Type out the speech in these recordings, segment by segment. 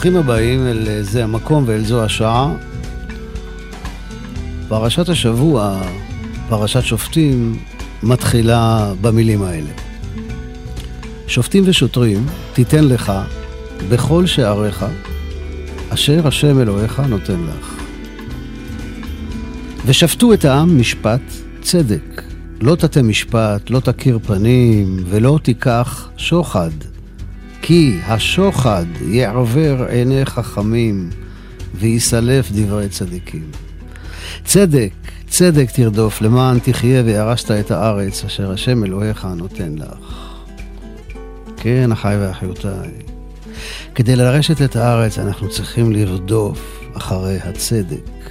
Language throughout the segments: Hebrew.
וברוכים הבאים אל זה המקום ואל זו השעה. פרשת השבוע, פרשת שופטים, מתחילה במילים האלה. שופטים ושוטרים תיתן לך בכל שעריך, אשר השם אלוהיך נותן לך. ושפטו את העם משפט צדק. לא תטה משפט, לא תכיר פנים, ולא תיקח שוחד. כי השוחד יעבר עיני חכמים ויסלף דברי צדיקים. צדק, צדק תרדוף, למען תחיה וירשת את הארץ אשר השם אלוהיך נותן לך. כן, אחיי ואחיותיי, כדי לרשת את הארץ אנחנו צריכים לרדוף אחרי הצדק.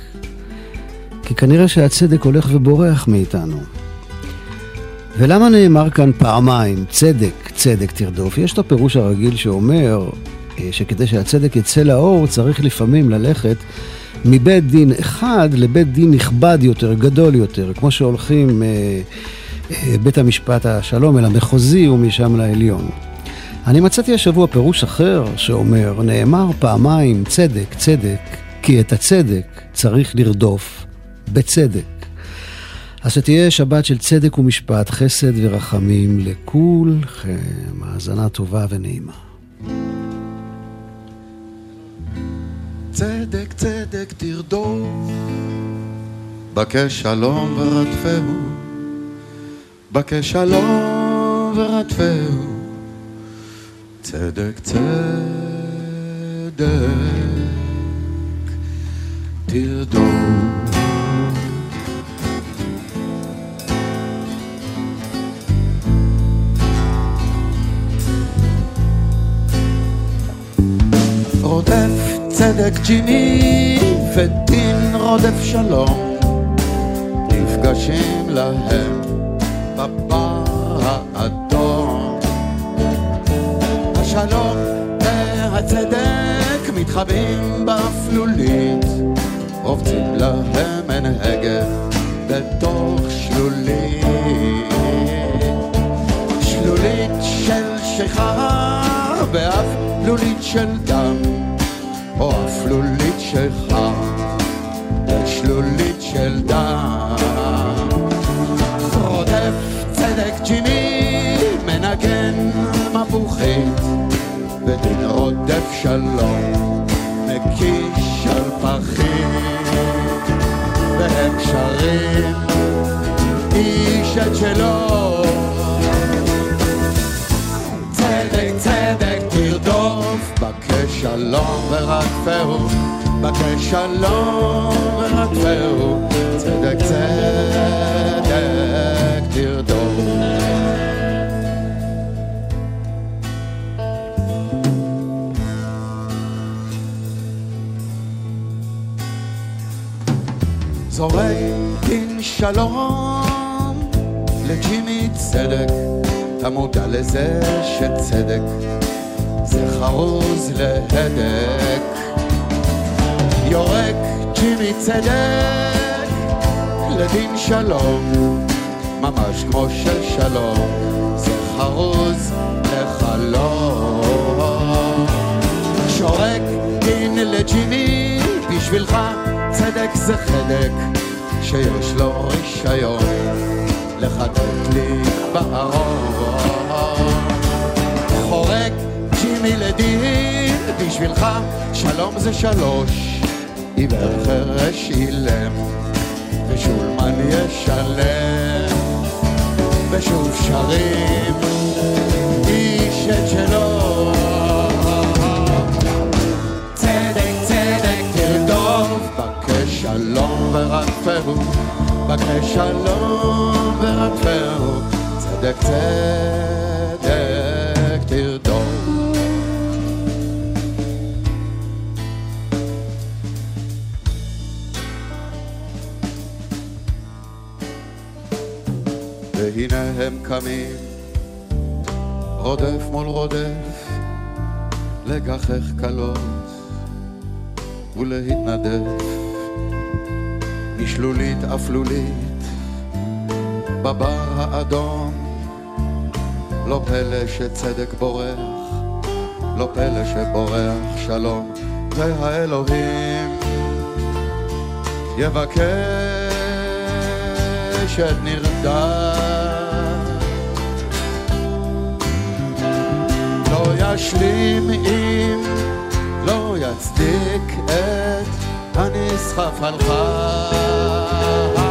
כי כנראה שהצדק הולך ובורח מאיתנו. ולמה נאמר כאן פעמיים, צדק, צדק תרדוף? יש את הפירוש הרגיל שאומר אה, שכדי שהצדק יצא לאור צריך לפעמים ללכת מבית דין אחד לבית דין נכבד יותר, גדול יותר, כמו שהולכים אה, אה, בית המשפט השלום אל המחוזי ומשם לעליון. אני מצאתי השבוע פירוש אחר שאומר, נאמר פעמיים צדק, צדק, כי את הצדק צריך לרדוף בצדק. אז שתהיה שבת של צדק ומשפט, חסד ורחמים לכולכם. האזנה טובה ונעימה. צדק צדק תרדוף, בקש שלום ורדפהו, בקש שלום ורדפהו, צדק צדק תרדוף. רודף צדק ג'ימי ודין רודף שלום. נפגשים להם בבר האדום. השלום והצדק מתחבאים באפלולית רובצים להם אין הגה בתוך שלולית. שלולית של שיכר באף לולית של דם או אפלולית שלך, שלולית של דם. ורדפהו, בקש שלום ורדפהו, צדק צדק תרדוף. זורק דין שלום לג'ימי צדק, אתה מודע לזה שצדק זה חרוז להדק. יורק ג'ימי צדק לדין שלום, ממש כמו של שלום, זה חרוז לחלום. שורק דין לג'ימי, בשבילך צדק זה חדק, שיש לו רישיון לחדק לי בארון. חורק ג'ימי לדין, בשבילך שלום זה שלוש, עיוור חרש אילם, ושולמן ישלם, ושוב שרים איש את שלו. צדק צדק תרדוף, בקש שלום ורדפהו, בקש שלום ורדפהו, צדק צדק. והנה הם קמים, רודף מול רודף, לגחך קלות ולהתנדף, משלולית אפלולית, בבר האדום, לא פלא שצדק בורח, לא פלא שבורח שלום, והאלוהים יבקש את נרדם. ישלים אם לא יצדיק את הנסחף על חי.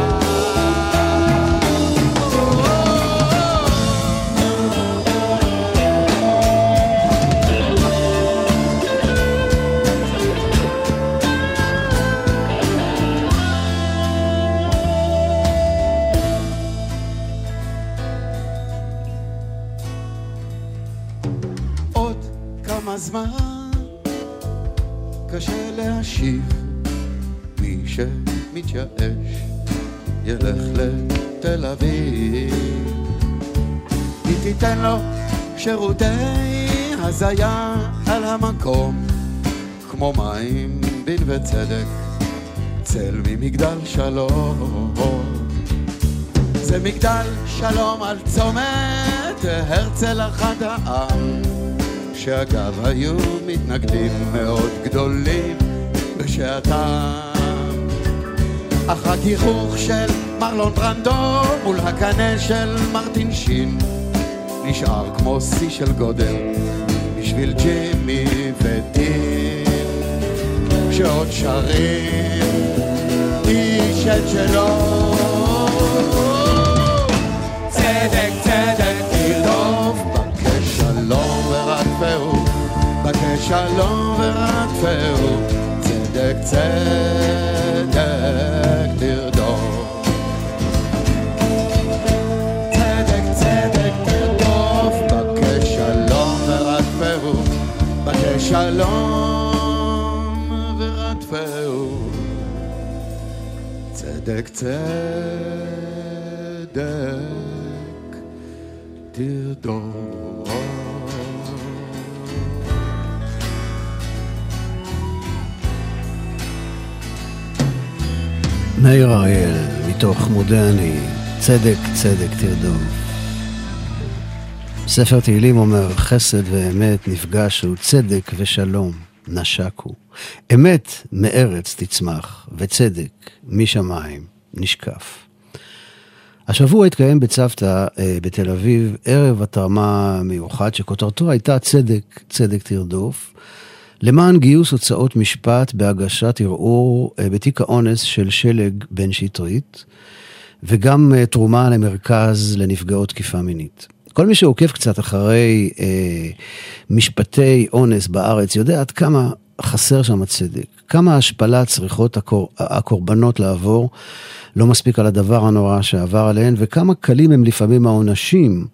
שמתייאש ילך לתל אביב. היא תיתן לו שירותי הזיה על המקום כמו מים דין וצדק צל ממגדל שלום. זה מגדל שלום על צומת הרצל אחד העם שאגב היו מתנגדים מאוד גדולים בשעתם אך הגיחוך של מרלון ברנדו מול הקנה של מרטין שין. נשאר כמו שיא של גודל בשביל ג'ימי ודין שעוד שרים איש את שלו. צדק צדק תרדוף. בקש שלום ורדפהו בקש שלום ורדפהו. צדק צדק צדק צדק תרדוף מאיר אריאל, מתוך מודרני, צדק צדק תרדוף. ספר תהילים אומר, חסד ואמת נפגשו, צדק ושלום נשקו. אמת מארץ תצמח, וצדק משמיים נשקף. השבוע התקיים בצוותא אה, בתל אביב ערב התרמה מיוחד שכותרתו הייתה צדק, צדק תרדוף, למען גיוס הוצאות משפט בהגשת ערעור אה, בתיק האונס של שלג בן שטרית, וגם אה, תרומה למרכז לנפגעות תקיפה מינית. כל מי שעוקב קצת אחרי אה, משפטי אונס בארץ יודע עד כמה חסר שם הצדק, כמה השפלה צריכות הקור, הקורבנות לעבור, לא מספיק על הדבר הנורא שעבר עליהן, וכמה קלים הם לפעמים העונשים,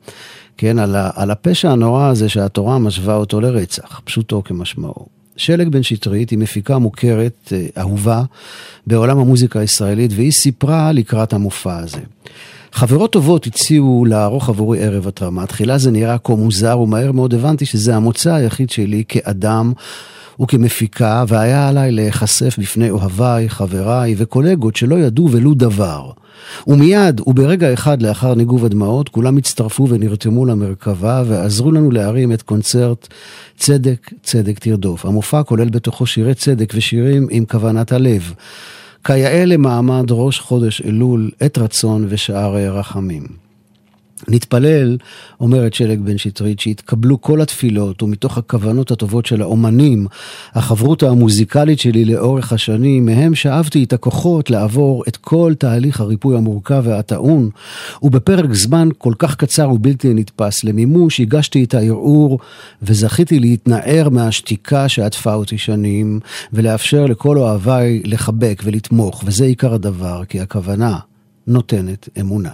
כן, על, ה, על הפשע הנורא הזה שהתורה משווה אותו לרצח, פשוטו כמשמעו. שלג בן שטרית היא מפיקה מוכרת, אה, אהובה, בעולם המוזיקה הישראלית, והיא סיפרה לקראת המופע הזה. חברות טובות הציעו לערוך עבורי ערב התרמה. תחילה זה נראה כה מוזר, ומהר מאוד הבנתי שזה המוצא היחיד שלי כאדם וכמפיקה, והיה עליי להיחשף בפני אוהביי, חבריי וקולגות שלא ידעו ולו דבר. ומיד, וברגע אחד לאחר ניגוב הדמעות, כולם הצטרפו ונרתמו למרכבה ועזרו לנו להרים את קונצרט צדק, צדק תרדוף. המופע כולל בתוכו שירי צדק ושירים עם כוונת הלב. כיאה למעמד ראש חודש אלול, עת רצון ושערי רחמים. נתפלל, אומרת שלג בן שטרית, שהתקבלו כל התפילות ומתוך הכוונות הטובות של האומנים, החברותה המוזיקלית שלי לאורך השנים, מהם שאבתי את הכוחות לעבור את כל תהליך הריפוי המורכב והטעון, ובפרק זמן כל כך קצר ובלתי נתפס למימוש, הגשתי את הערעור וזכיתי להתנער מהשתיקה שעטפה אותי שנים, ולאפשר לכל אוהביי לחבק ולתמוך, וזה עיקר הדבר, כי הכוונה נותנת אמונה.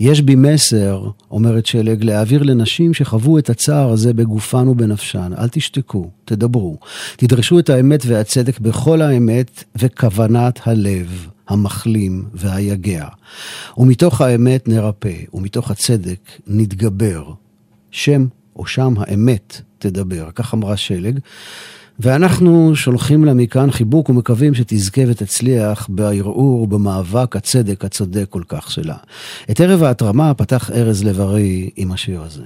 יש בי מסר, אומרת שלג, להעביר לנשים שחוו את הצער הזה בגופן ובנפשן. אל תשתקו, תדברו. תדרשו את האמת והצדק בכל האמת וכוונת הלב, המחלים והיגע. ומתוך האמת נרפא, ומתוך הצדק נתגבר. שם או שם האמת תדבר, כך אמרה שלג. ואנחנו שולחים לה מכאן חיבוק ומקווים שתזכה ותצליח בערעור, במאבק הצדק הצודק כל כך שלה. את ערב ההתרמה פתח ארז לב-ארי עם השיר הזה.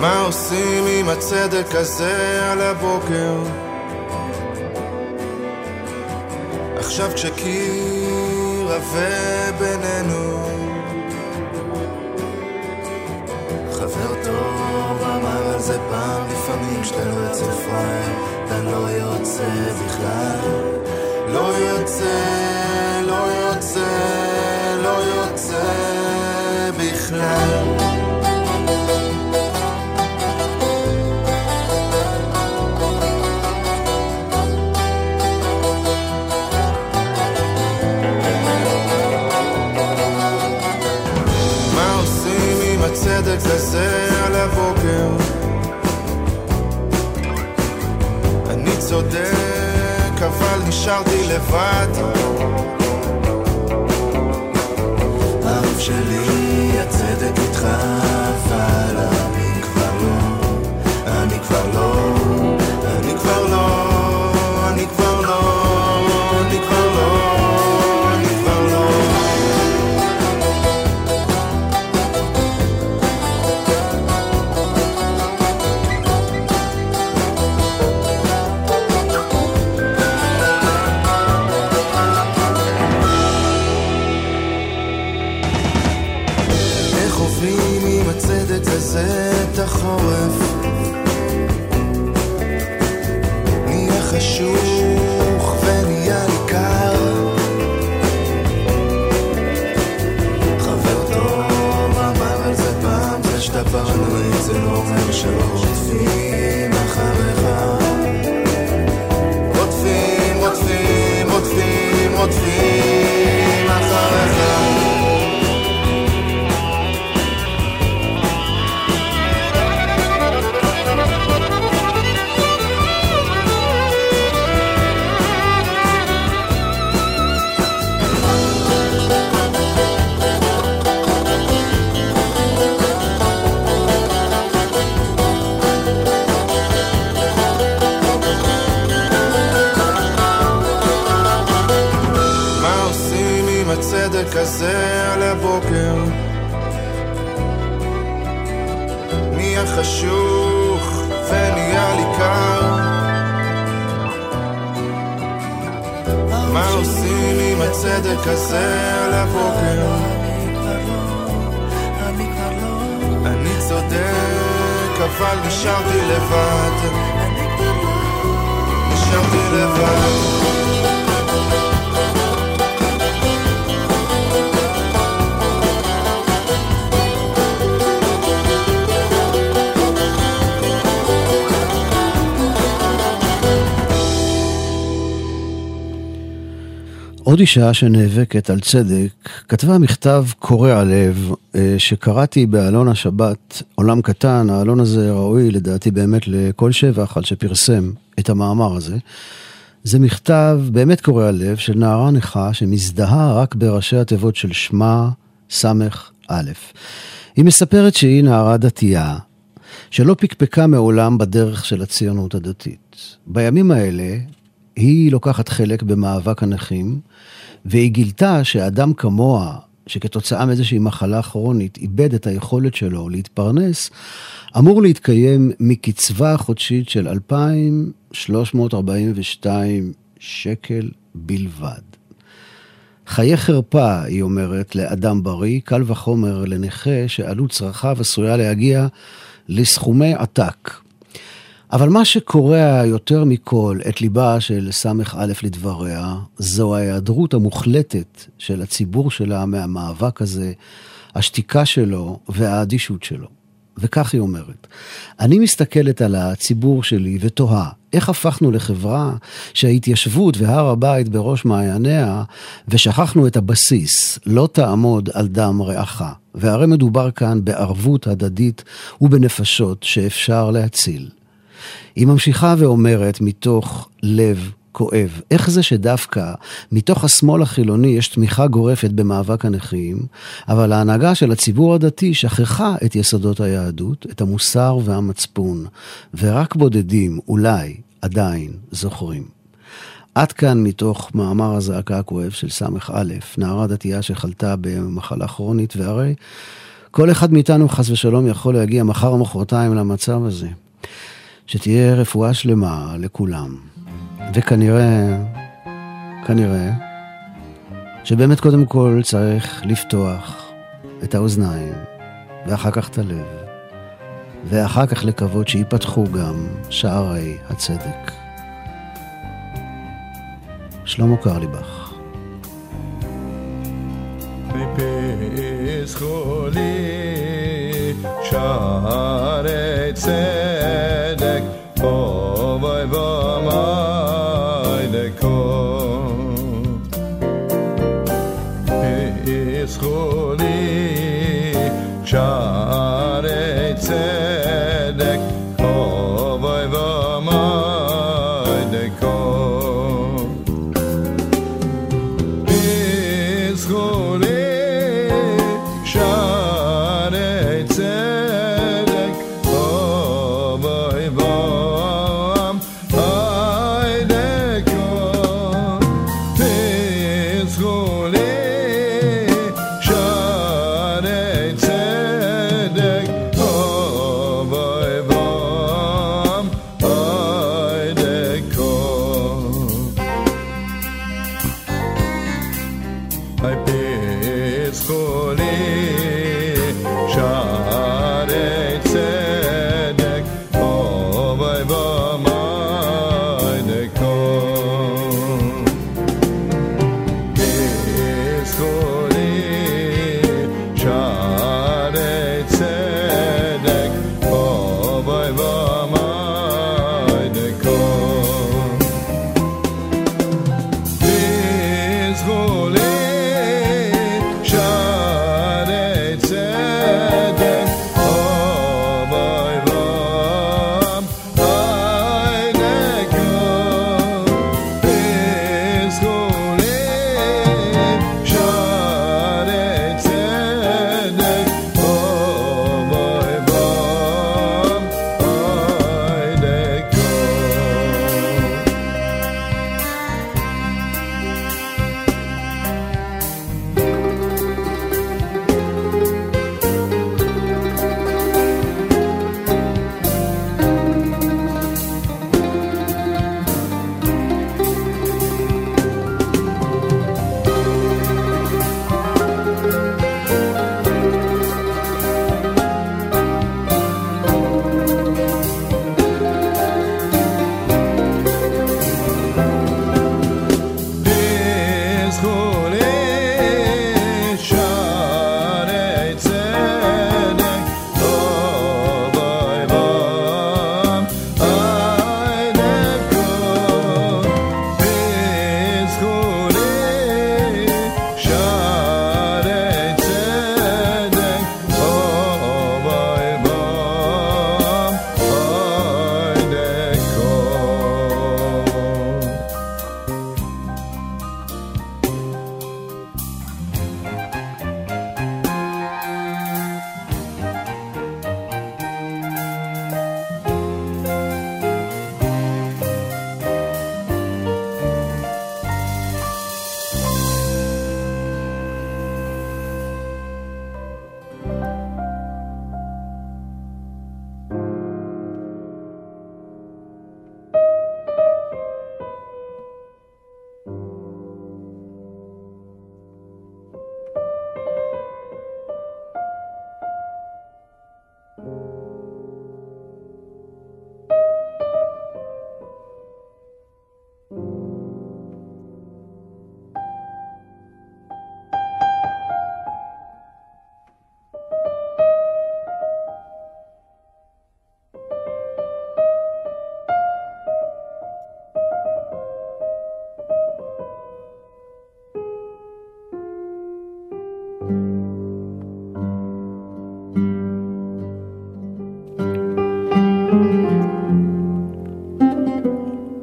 מה עושים עם הצדק הזה על הבוקר? עכשיו כשקיר עבה בינינו חבר טוב אמר על זה פעם, לפעמים כשאתה לא יוצא פראייר, אתה לא יוצא בכלל. לא יוצא, לא יוצא, לא יוצא בכלל. צודק אבל נשארתי לבד. האהוב שלי הצדק איתך אבל עוד אישה שנאבקת על צדק, כתבה מכתב קורע לב אה, שקראתי בעלון השבת, עולם קטן, העלון הזה ראוי לדעתי באמת לכל שבח על שפרסם את המאמר הזה. זה מכתב באמת קורע לב של נערה נכה שמזדהה רק בראשי התיבות של שמה סמך א'. היא מספרת שהיא נערה דתייה, שלא פקפקה מעולם בדרך של הציונות הדתית. בימים האלה היא לוקחת חלק במאבק הנכים, והיא גילתה שאדם כמוה, שכתוצאה מאיזושהי מחלה כרונית איבד את היכולת שלו להתפרנס, אמור להתקיים מקצבה חודשית של 2,342 שקל בלבד. חיי חרפה, היא אומרת, לאדם בריא, קל וחומר לנכה שעלות צרכיו עשויה להגיע לסכומי עתק. אבל מה שקורע יותר מכל את ליבה של ס"א לדבריה, זו ההיעדרות המוחלטת של הציבור שלה מהמאבק הזה, השתיקה שלו והאדישות שלו. וכך היא אומרת, אני מסתכלת על הציבור שלי ותוהה, איך הפכנו לחברה שההתיישבות והר הבית בראש מעייניה, ושכחנו את הבסיס, לא תעמוד על דם רעך. והרי מדובר כאן בערבות הדדית ובנפשות שאפשר להציל. היא ממשיכה ואומרת מתוך לב כואב. איך זה שדווקא מתוך השמאל החילוני יש תמיכה גורפת במאבק הנכים, אבל ההנהגה של הציבור הדתי שכחה את יסודות היהדות, את המוסר והמצפון, ורק בודדים, אולי, עדיין, זוכרים. עד כאן מתוך מאמר הזעקה הכואב של ס"א, נערה דתייה שחלתה במחלה כרונית, והרי כל אחד מאיתנו חס ושלום יכול להגיע מחר או מחרתיים למצב הזה. שתהיה רפואה שלמה לכולם. וכנראה, כנראה, שבאמת קודם כל צריך לפתוח את האוזניים, ואחר כך את הלב, ואחר כך לקוות שיפתחו גם שערי הצדק. שלמה קרליבך. לי שערי צדק,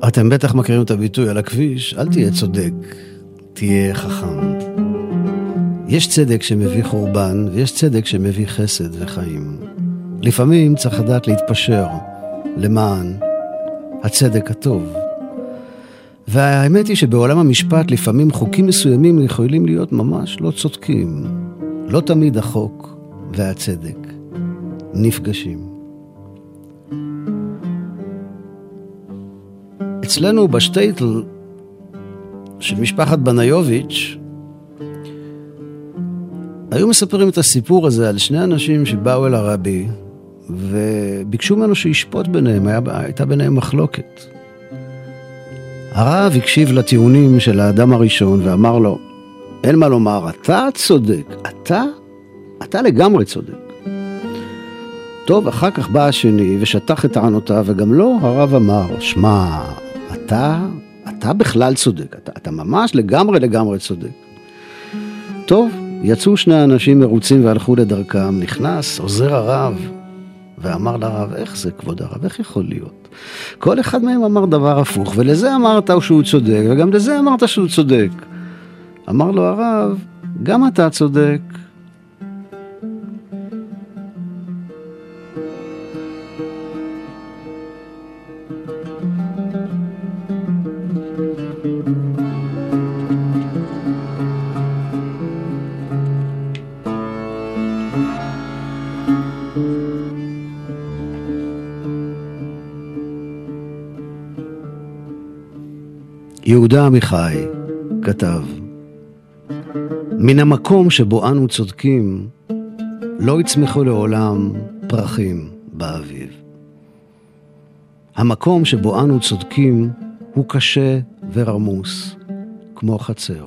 אתם בטח מכירים את הביטוי על הכביש, אל תהיה צודק, תהיה חכם. יש צדק שמביא חורבן, ויש צדק שמביא חסד וחיים. לפעמים צריך לדעת להתפשר למען הצדק הטוב. והאמת היא שבעולם המשפט לפעמים חוקים מסוימים יכולים להיות ממש לא צודקים. לא תמיד החוק והצדק נפגשים. אצלנו בשטייטל של משפחת בניוביץ', היו מספרים את הסיפור הזה על שני אנשים שבאו אל הרבי וביקשו ממנו שישפוט ביניהם, היה, הייתה ביניהם מחלוקת. הרב הקשיב לטיעונים של האדם הראשון ואמר לו, אין מה לומר, אתה צודק, אתה, אתה לגמרי צודק. טוב, אחר כך בא השני ושטח את טענותיו, וגם לו הרב אמר, שמע, אתה, אתה בכלל צודק, אתה, אתה ממש לגמרי לגמרי צודק. טוב, יצאו שני אנשים מרוצים והלכו לדרכם, נכנס עוזר הרב ואמר לרב, איך זה כבוד הרב, איך יכול להיות? כל אחד מהם אמר דבר הפוך, ולזה אמרת שהוא צודק, וגם לזה אמרת שהוא צודק. אמר לו הרב, גם אתה צודק. יהודה עמיחי כתב, מן המקום שבו אנו צודקים, לא יצמחו לעולם פרחים באביב. המקום שבו אנו צודקים הוא קשה ורמוס, כמו חצר.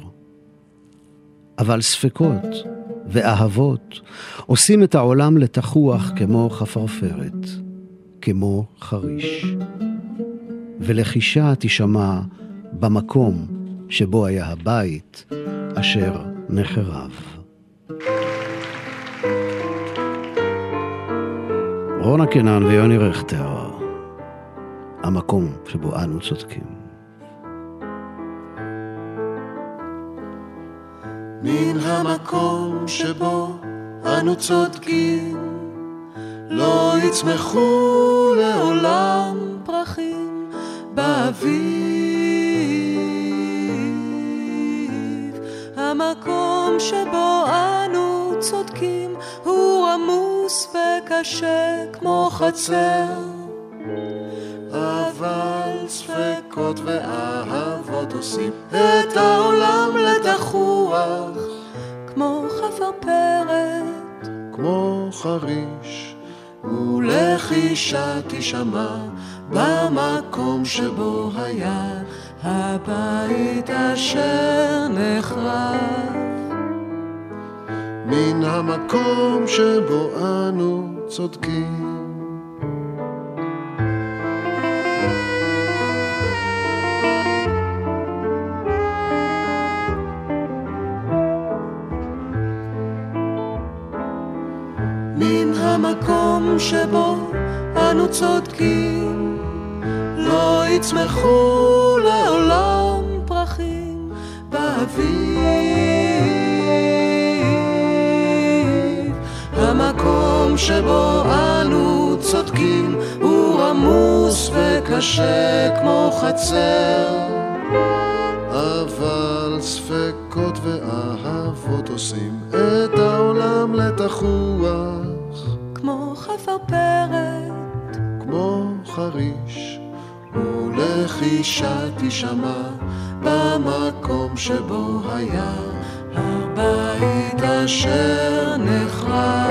אבל ספקות ואהבות עושים את העולם לתחוח כמו חפרפרת, כמו חריש. ולחישה תישמע במקום שבו היה הבית אשר נחרב. רונה קנן ויוני רכטר, המקום שבו אנו צודקים. מן המקום שבו אנו צודקים, לא יצמחו לעולם פרחים באביב. המקום שבו אנו צודקים הוא עמוס וקשה כמו חצר. אבל ספקות ואהבות עושים את העולם לתחוח כמו חפרפרת, כמו חריש, ולחישה תישמע במקום שבו היה הבית אשר נחרב. מן המקום שבו אנו צודקים. מן המקום שבו אנו צודקים, לא יצמחו לעולם פרחים באביב. המקום שבו אנו צודקים הוא עמוס וקשה כמו חצר. אבל ספקות ואהבות עושים את העולם לתחוח כמו חפרפרת, כמו חריש, ולחישה תישמע במקום שבו היה הבית אשר נחרב.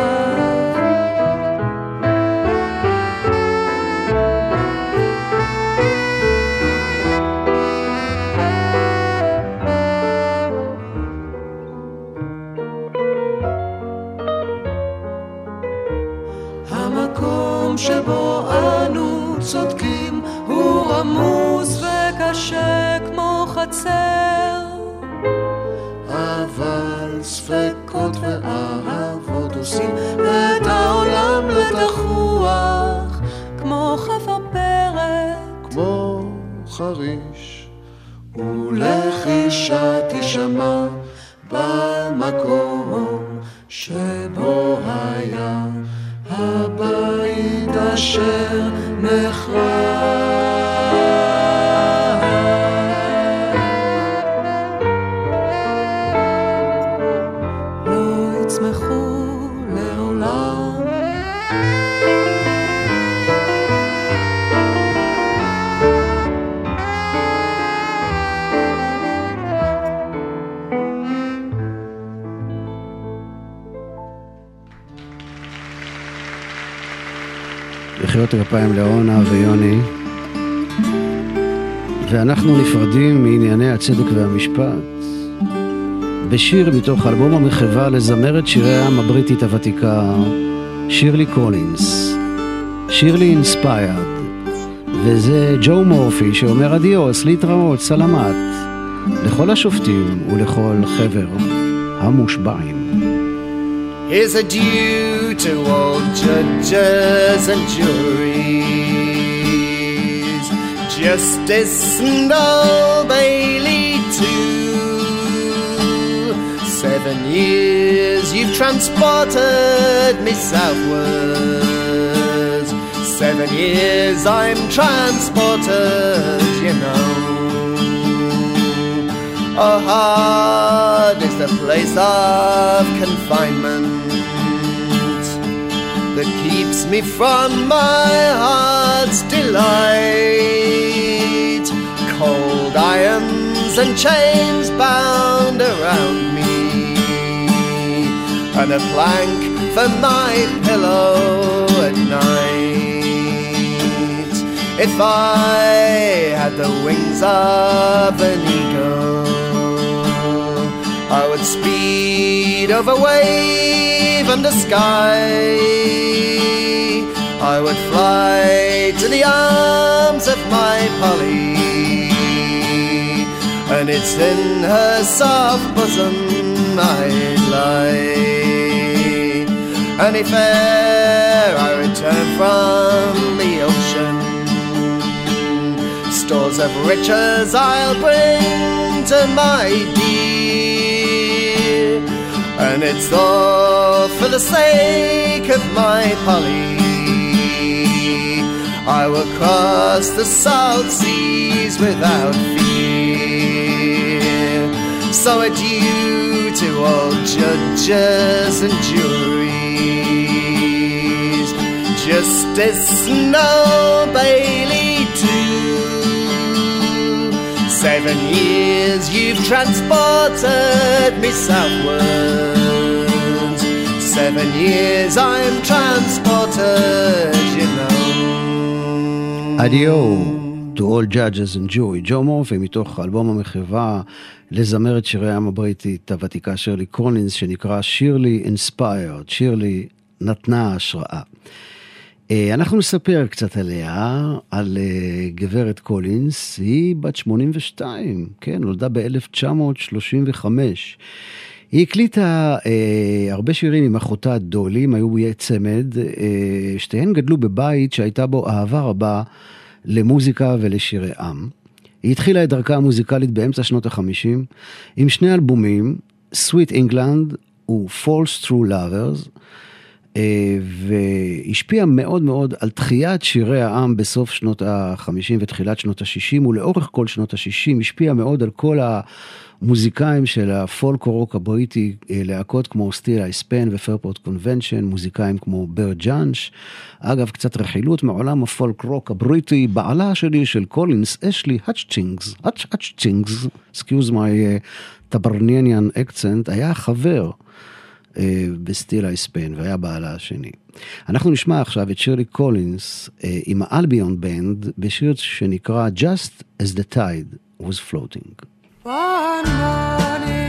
המקום שבו אנו צודקים עמוס וקשה כמו חצר. אבל ספקות ואהבות עושים את העולם לתחוח כמו חפרפרת, כמו חריש, ולחישה תשמע במקום שבו היה הבית אשר מחיאות כפיים לאורנה ויוני. ואנחנו נפרדים מענייני הצדק והמשפט בשיר מתוך אלבום המחווה לזמרת שירי העם הבריטית הוותיקה, שירלי קולינס. Shirley Inspired. וזה ג'ו מורפי שאומר adiós, להתראות, סלמת, לכל השופטים ולכל חבר המושבעים. Here's a due to all judges and juries, Justice and Old Bailey too. Seven years you've transported me southwards. Seven years I'm transported, you know. Oh, hard is the place of confinement that keeps me from my heart's delight. Cold irons and chains bound around me, and a plank for my pillow at night. If I had the wings of an eagle, Would speed over wave and the sky. I would fly to the arms of my Polly, and it's in her soft bosom I'd lie. And if e'er I return from the ocean, stores of riches I'll bring to my dear. And it's all for the sake of my Polly. I will cross the South Seas without fear. So adieu to all judges and juries. Justice no Bailey too. Seven years you've transported me southwards. Seven years I'm transported, you know. אדיו, to all judges and jury, ג'ו מורפי מתוך אלבום המחווה לזמרת שירי העם הבריטית הוותיקה שירלי קולינס שנקרא Shirley Inspired, שירלי נתנה השראה. אה, אנחנו נספר קצת עליה, על אה, גברת קולינס, היא בת 82, כן, נולדה ב-1935. היא הקליטה אה, הרבה שירים עם אחותה דולי, הם היו צמד, אה, שתיהן גדלו בבית שהייתה בו אהבה רבה למוזיקה ולשירי עם. היא התחילה את דרכה המוזיקלית באמצע שנות החמישים עם שני אלבומים, Sweet England ו-Falls True Lovers, אה, והשפיעה מאוד מאוד על תחיית שירי העם בסוף שנות ה-50 ותחילת שנות ה-60 ולאורך כל שנות ה-60, השפיעה מאוד על כל המוזיקאים של הפולק רוק הבריטי, אה, להקות כמו סטיל אייספן ופרפורט קונבנשן, מוזיקאים כמו בר ג'אנש. אגב, קצת רכילות מעולם הפולק רוק הבריטי, בעלה שלי של קולינס, אשלי האצ'ינגס, האצ'ינגס, excuse me טברניאניאן accent, היה חבר. אה, ב Steeleye Span, והיה בעלה השני. אנחנו נשמע עכשיו את שירלי קולינס אה, עם ה Albion Band בשיר שנקרא Just as the tide was flowing. One morning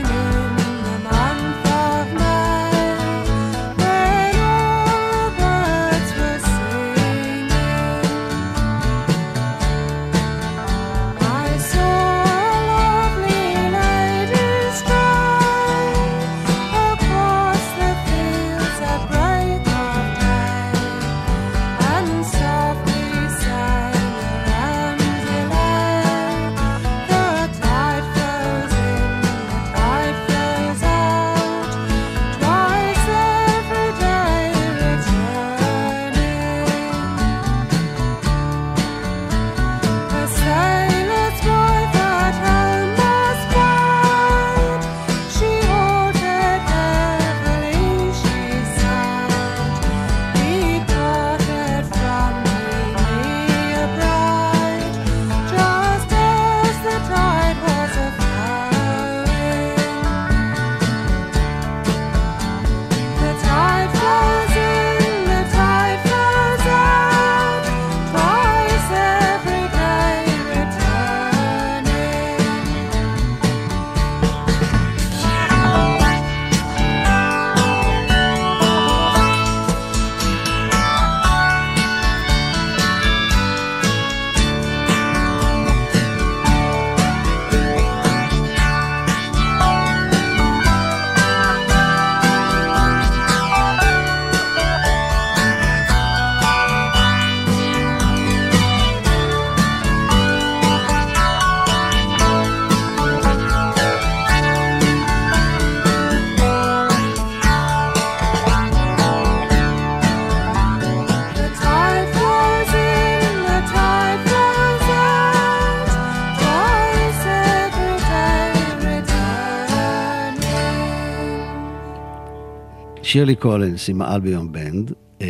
שירלי קולינס עם ה Albion Band, אה,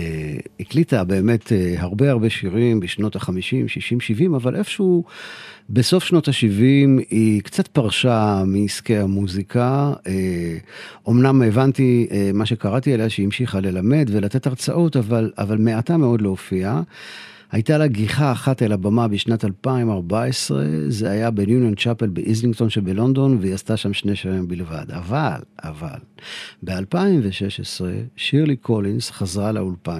הקליטה באמת אה, הרבה הרבה שירים בשנות ה-50, 60, 70, אבל איפשהו בסוף שנות ה-70 היא קצת פרשה מעסקי המוזיקה. אה, אומנם הבנתי אה, מה שקראתי עליה, שהיא המשיכה ללמד ולתת הרצאות, אבל, אבל מעטה מאוד להופיע. הייתה לה גיחה אחת אל הבמה בשנת 2014, זה היה ב Union Chapel באיזלינגטון שבלונדון, והיא עשתה שם שני שירים בלבד. אבל, אבל, ב-2016 שירלי קולינס חזרה לאולפן.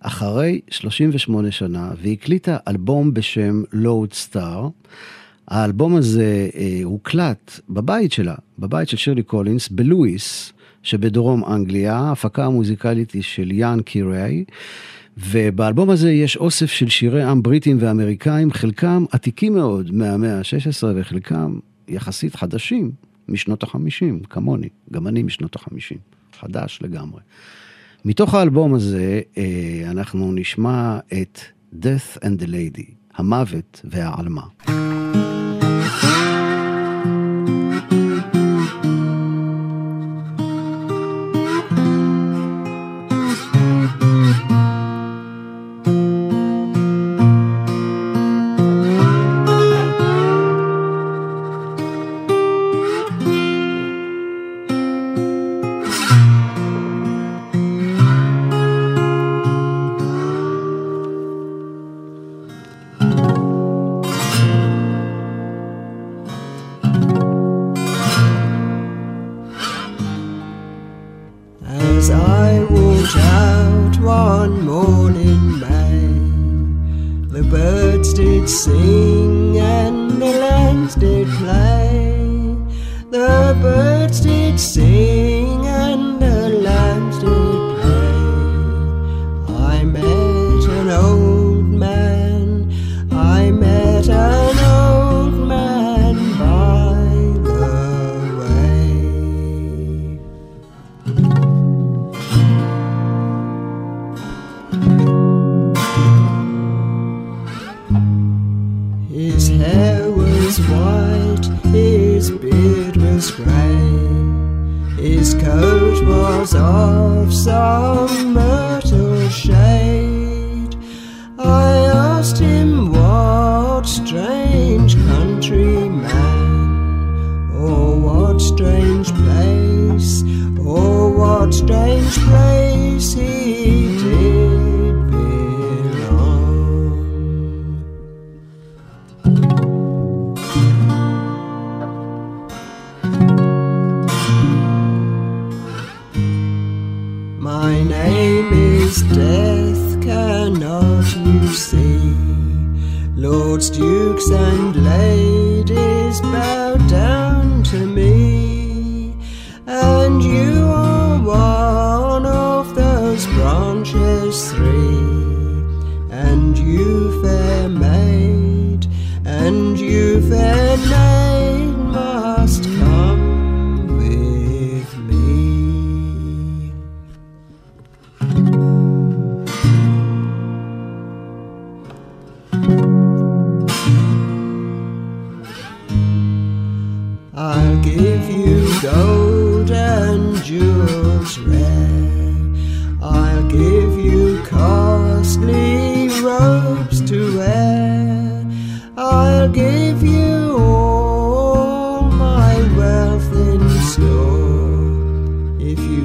אחרי 38 שנה, והקליטה אלבום בשם Lodestar. האלבום הזה אה, הוקלט בבית שלה, בבית של שירלי קולינס, בלואיס, שבדרום אנגליה. ההפקה המוזיקלית היא של איאן קירי. ובאלבום הזה יש אוסף של שירי עם בריטים ואמריקאים, חלקם עתיקים מאוד מהמאה ה-16 וחלקם יחסית חדשים משנות ה-50, כמוני, גם אני משנות ה-50, חדש לגמרי. מתוך האלבום הזה אה, אנחנו נשמע את Death and the Lady, המוות והעלמה. Of some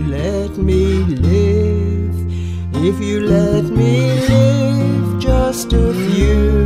let me live, if you let me live just a few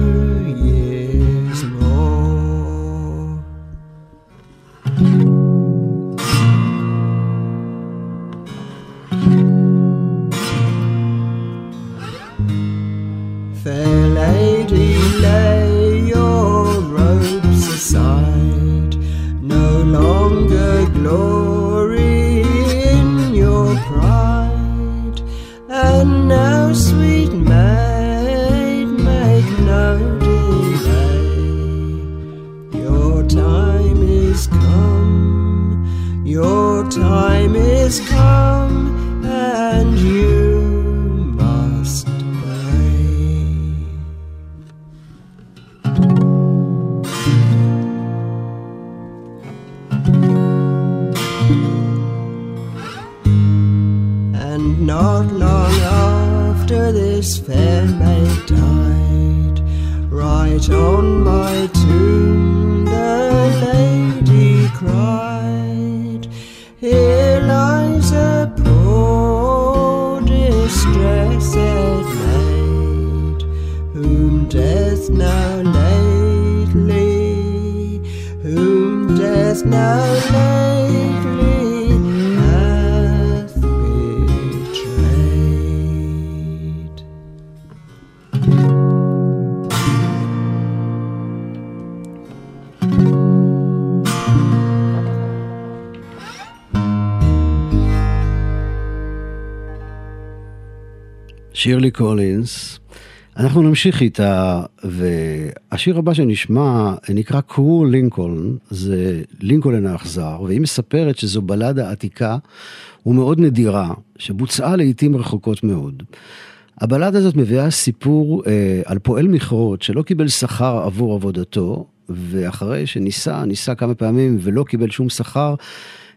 שירלי קולינס. אנחנו נמשיך איתה, והשיר הבא שנשמע נקרא קרו לינקולן, זה לינקולן האכזר, והיא מספרת שזו בלדה עתיקה ומאוד נדירה, שבוצעה לעיתים רחוקות מאוד. הבלדה הזאת מביאה סיפור אה, על פועל מכרות שלא קיבל שכר עבור עבודתו, ואחרי שניסה, ניסה כמה פעמים ולא קיבל שום שכר,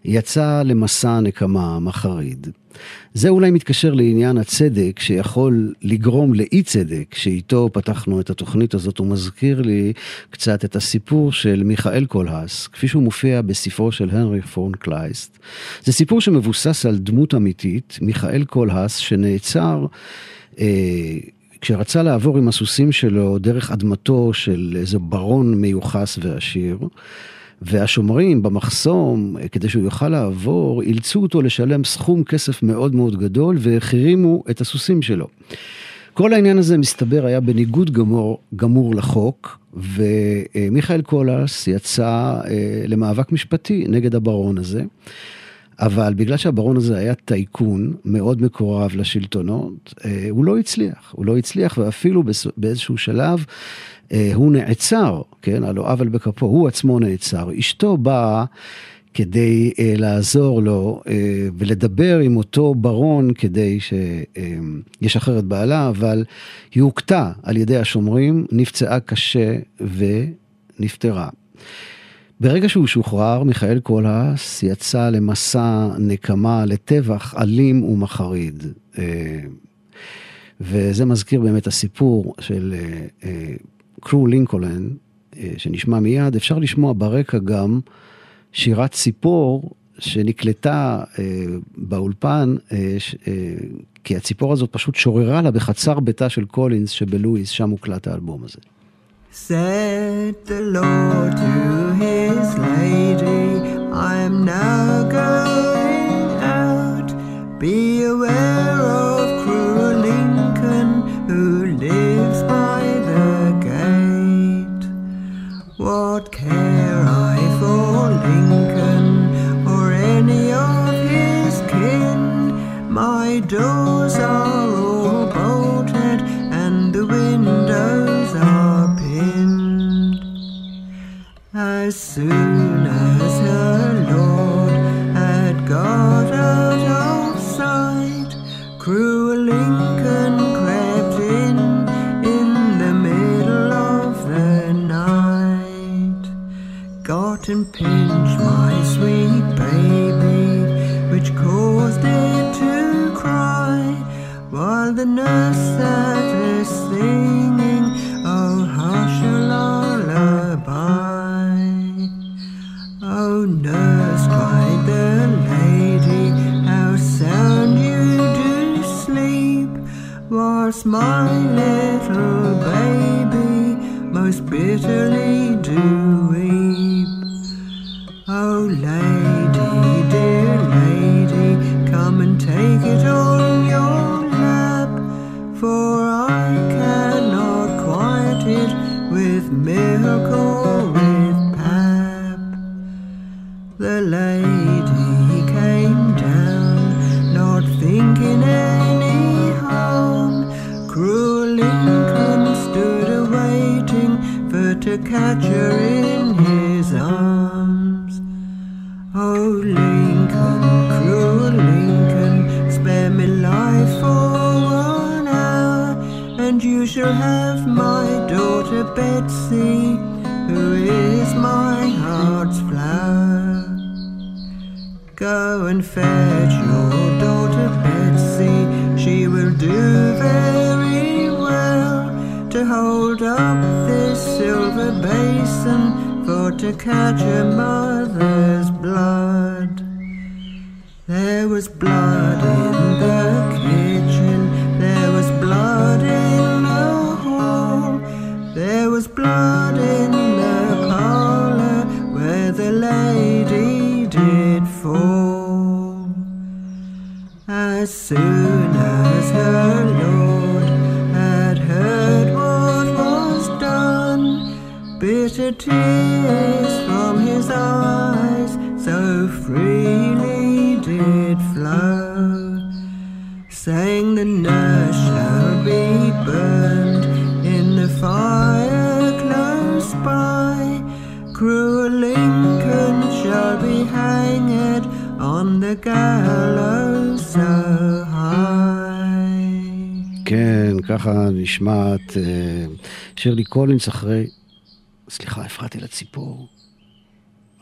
יצא למסע נקמה מחריד. זה אולי מתקשר לעניין הצדק שיכול לגרום לאי צדק שאיתו פתחנו את התוכנית הזאת, הוא מזכיר לי קצת את הסיפור של מיכאל קולהס, כפי שהוא מופיע בספרו של הנרי פורן קלייסט. זה סיפור שמבוסס על דמות אמיתית, מיכאל קולהס, שנעצר אה, כשרצה לעבור עם הסוסים שלו דרך אדמתו של איזה ברון מיוחס ועשיר. והשומרים במחסום, כדי שהוא יוכל לעבור, אילצו אותו לשלם סכום כסף מאוד מאוד גדול והחרימו את הסוסים שלו. כל העניין הזה מסתבר היה בניגוד גמור, גמור לחוק, ומיכאל קולס יצא אה, למאבק משפטי נגד הברון הזה. אבל בגלל שהברון הזה היה טייקון מאוד מקורב לשלטונות, אה, הוא לא הצליח. הוא לא הצליח, ואפילו באיזשהו שלב אה, הוא נעצר, כן, על לא עוול בכפו, הוא עצמו נעצר. אשתו באה כדי אה, לעזור לו אה, ולדבר עם אותו ברון כדי שישחרר את בעלה, אבל היא הוכתה על ידי השומרים, נפצעה קשה ונפטרה. ברגע שהוא שוחרר, מיכאל קולהס יצא למסע נקמה לטבח אלים ומחריד. אה, וזה מזכיר באמת הסיפור של אה, אה, קרו לינקולן, אה, שנשמע מיד. אפשר לשמוע ברקע גם שירת ציפור שנקלטה אה, באולפן, אה, כי הציפור הזאת פשוט שוררה לה בחצר ביתה של קולינס שבלואיס, שם הוקלט האלבום הזה. Said the Lord to his lady, I am now going out. Be aware soon as her lord had got out of sight, cruel Lincoln crept in in the middle of the night. Got and pinched my sweet baby, which caused it to cry, while the nurse my little baby most bitterly כן, ככה נשמעת אה, שירלי קולינס אחרי... סליחה, הפרעתי לציפור.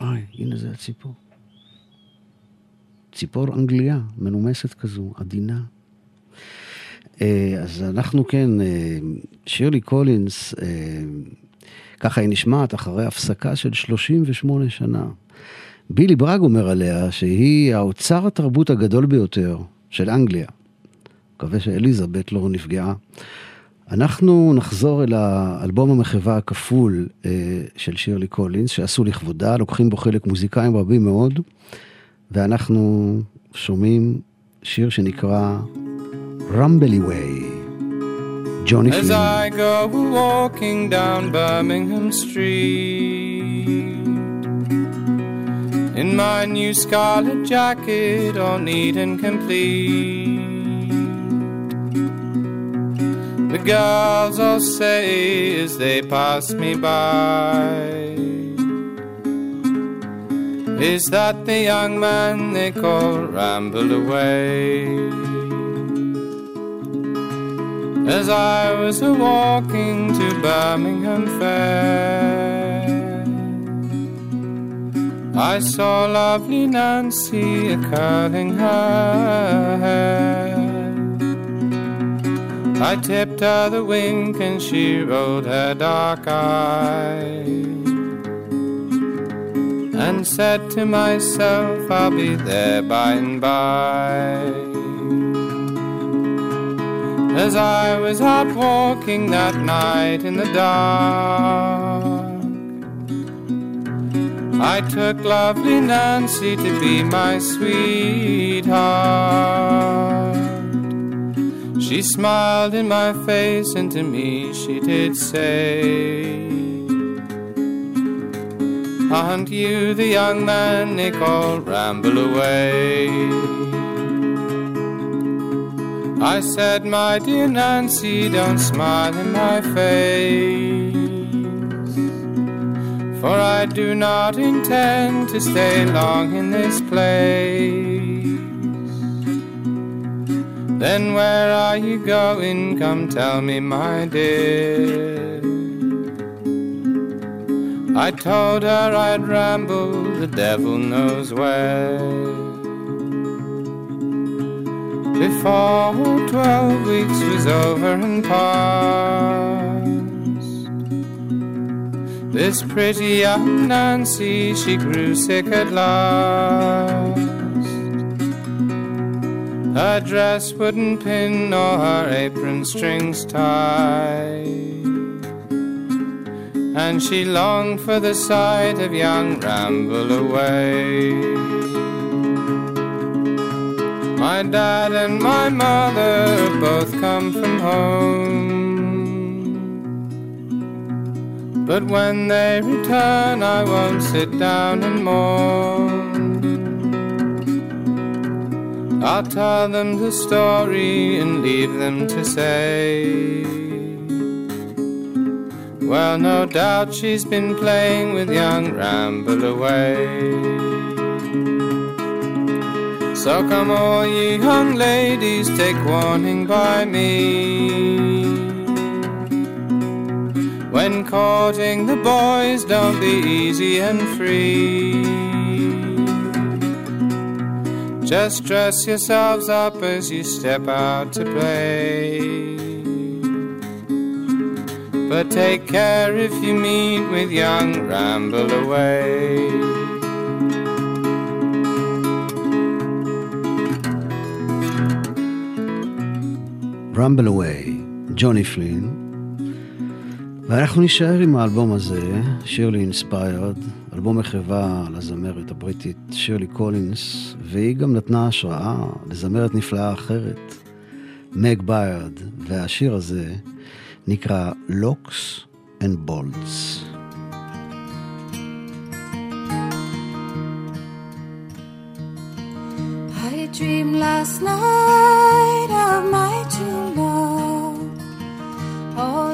אוי, הנה זה הציפור. ציפור אנגליה, מנומסת כזו, עדינה. אה, אז אנחנו כן, אה, שירלי קולינס, ככה היא נשמעת אחרי הפסקה של 38 שנה. בילי בראג אומר עליה שהיא האוצר התרבות הגדול ביותר של אנגליה. מקווה שאליזבת לא נפגעה. אנחנו נחזור אל האלבום המחווה הכפול אה, של שירלי קולינס, שעשו לכבודה, לוקחים בו חלק מוזיקאים רבים מאוד, ואנחנו שומעים שיר שנקרא רמבלי ווי, ג'וני As פלין. I go walking down Birmingham Street in my new scarlet jacket, all neat and complete. The girls all say as they pass me by, Is that the young man they call Ramble Away? as I was a walking to Birmingham Fair. I saw lovely Nancy a curling her hair. I tipped her the wink and she rolled her dark eye and said to myself, I'll be there by and by. As I was out walking that night in the dark, I took lovely Nancy to be my sweetheart. She smiled in my face, and to me she did say, Aren't you the young man they call Ramble Away? I said, My dear Nancy, don't smile in my face. For I do not intend to stay long in this place. Then where are you going? Come tell me, my dear. I told her I'd ramble, the devil knows where. Before twelve weeks was over and past, this pretty young Nancy, she grew sick at last. Her dress wouldn't pin nor her apron strings tie. And she longed for the sight of young Ramble Away. My dad and my mother both come from home. But when they return, I won't sit down and mourn. I'll tell them the story and leave them to say. Well, no doubt she's been playing with young Ramble Away. So come all ye young ladies, take warning by me. When courting the boys, don't be easy and free. Just dress yourselves up as you step out to play. But take care if you meet with young Ramble away. Ramble Away, Johnny Flynn, ואנחנו נישאר עם האלבום הזה, Shirley Inspired, אלבום מחווה לזמרת הבריטית שירלי קולינס, והיא גם נתנה השראה לזמרת נפלאה אחרת, מג ביירד, והשיר הזה נקרא Locks and Bolts. I dreamed last night of my true love. All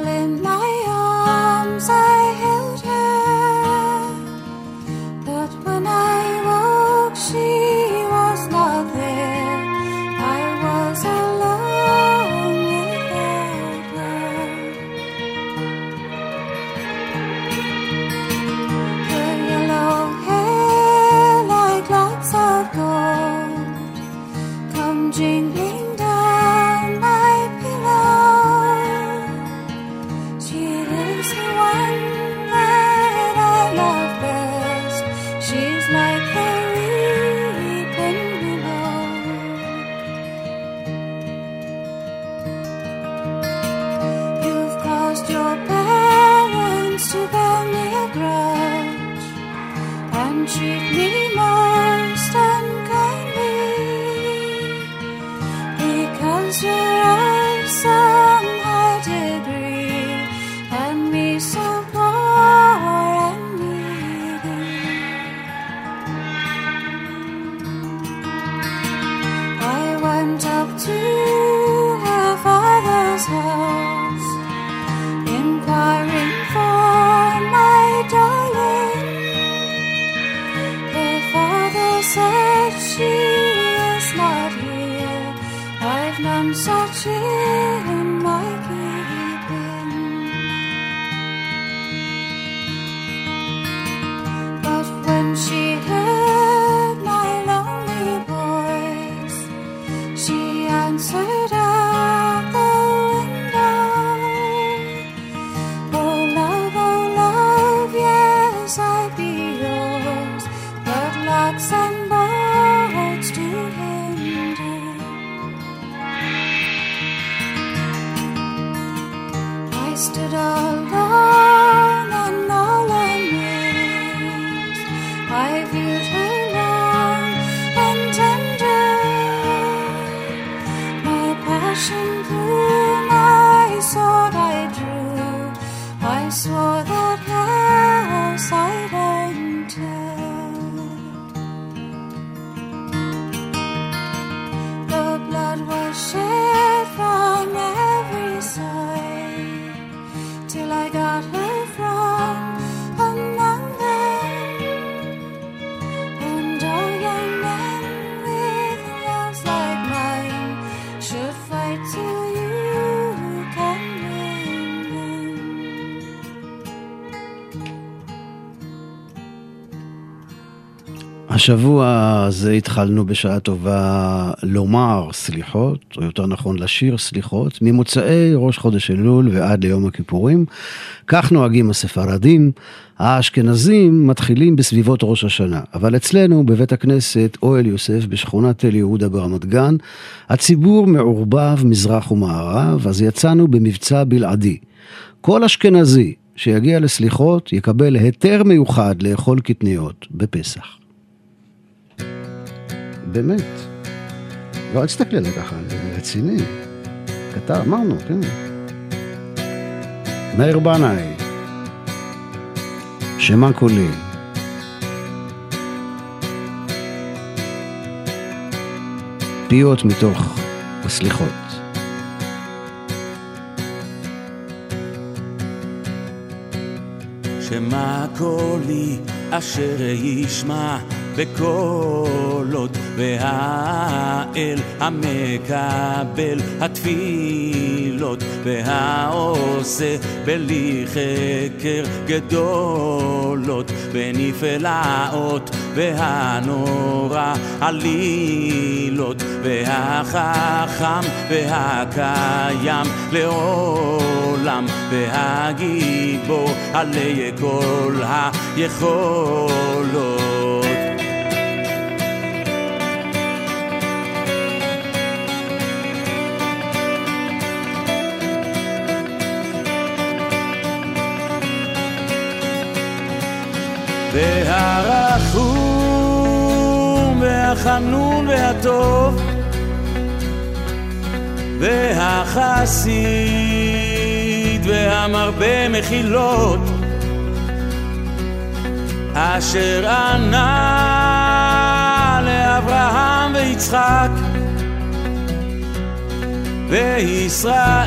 השבוע הזה התחלנו בשעה טובה לומר סליחות, או יותר נכון לשיר סליחות, ממוצאי ראש חודש אלול ועד ליום הכיפורים. כך נוהגים הספרדים. האשכנזים מתחילים בסביבות ראש השנה, אבל אצלנו בבית הכנסת אוהל יוסף בשכונת תל יהודה ברמת גן, הציבור מעורבב מזרח ומערב, אז יצאנו במבצע בלעדי. כל אשכנזי שיגיע לסליחות יקבל היתר מיוחד לאכול קטניות בפסח. באמת. לא, אל תסתכלי עליי ככה, אני רציני. כתב, אמרנו, כן. מאיר בנאי, שמה קולי. פיות מתוך הסליחות. שמע קולי אשר ישמע בקולות, והאל המקבל התפילות, והעושה בלי חקר גדולות, ונפלאות, והנורא עלילות, והחכם והקיים לעולם, והגיבור עלי כל היכולות. והרחום והחנון והטוב והחסיד והמרבה מחילות אשר ענה לאברהם ויצחק וישראל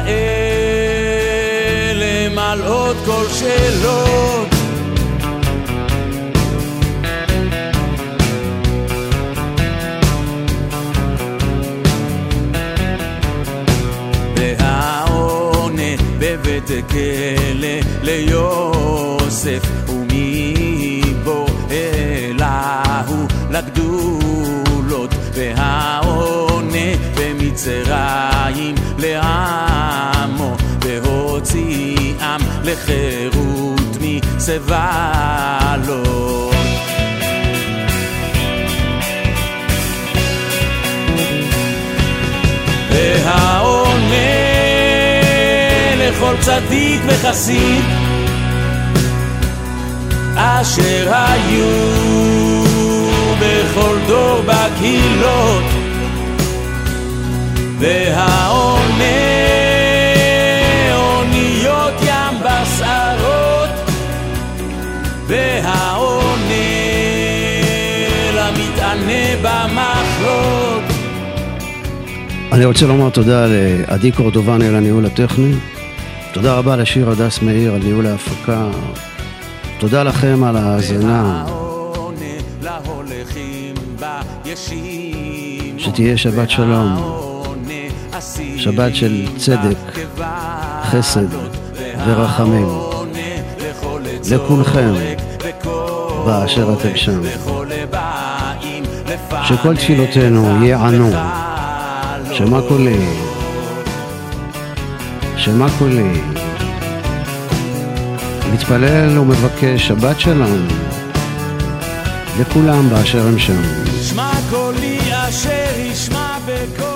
למלאות כל שאלות כלא ליוסף ומבוא אליהו לגדולות והעונה במצרים לעמו והוציאם לחירות מסבלות לכל צדיק וחסיד אשר היו בכל דור בקהילות. והעונה אוניות ים בשערות והעונה למטענה במחלות אני רוצה לומר תודה לעדי קורדובני על הניהול הטכני. תודה רבה לשיר הדס מאיר על ניהול ההפקה. תודה לכם על ההאזנה. שתהיה שבת שלום, שבת של צדק, חסד ורחמים. לכולכם, באשר אתם שם. שכל תפילותינו ייענו. שמע קולי, שמע קולי. מתפלל ומבקש שבת שלום לכולם באשר הם שם. שמע קולי אשר ישמע בקולו